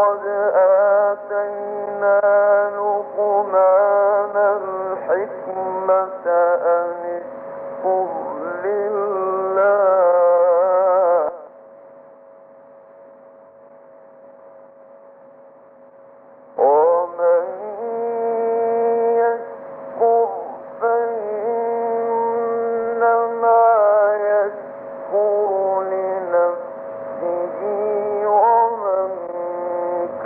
وَلَقَدْ آتَيْنَا لُقْمَانَ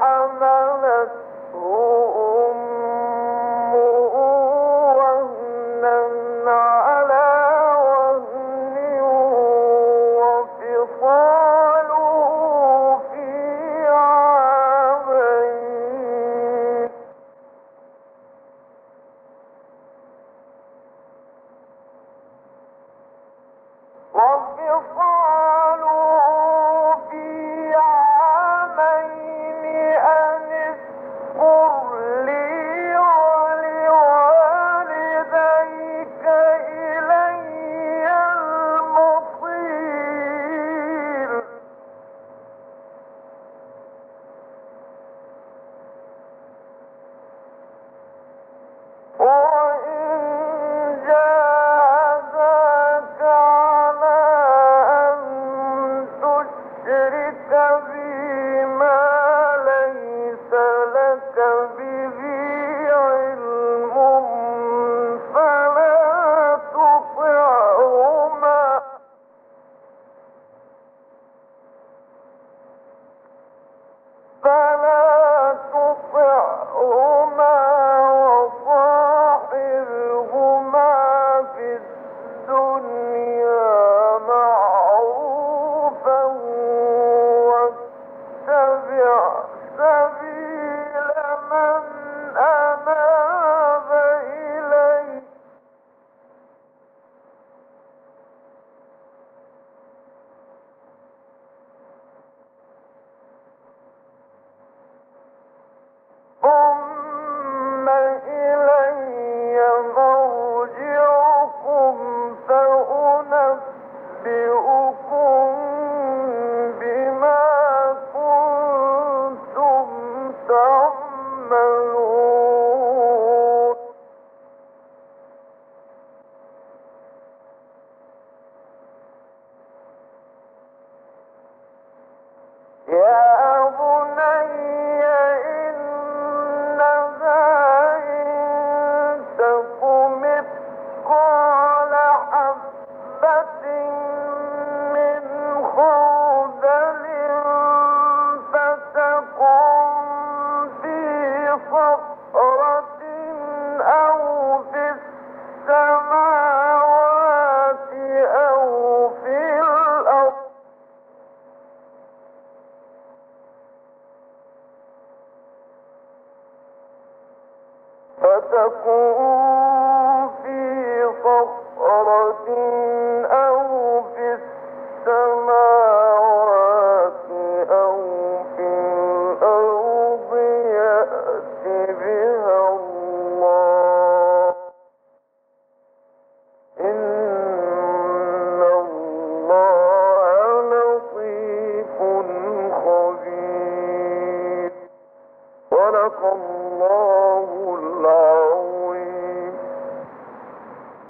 حملا Won't you fall? Misericordia. أو في السماء.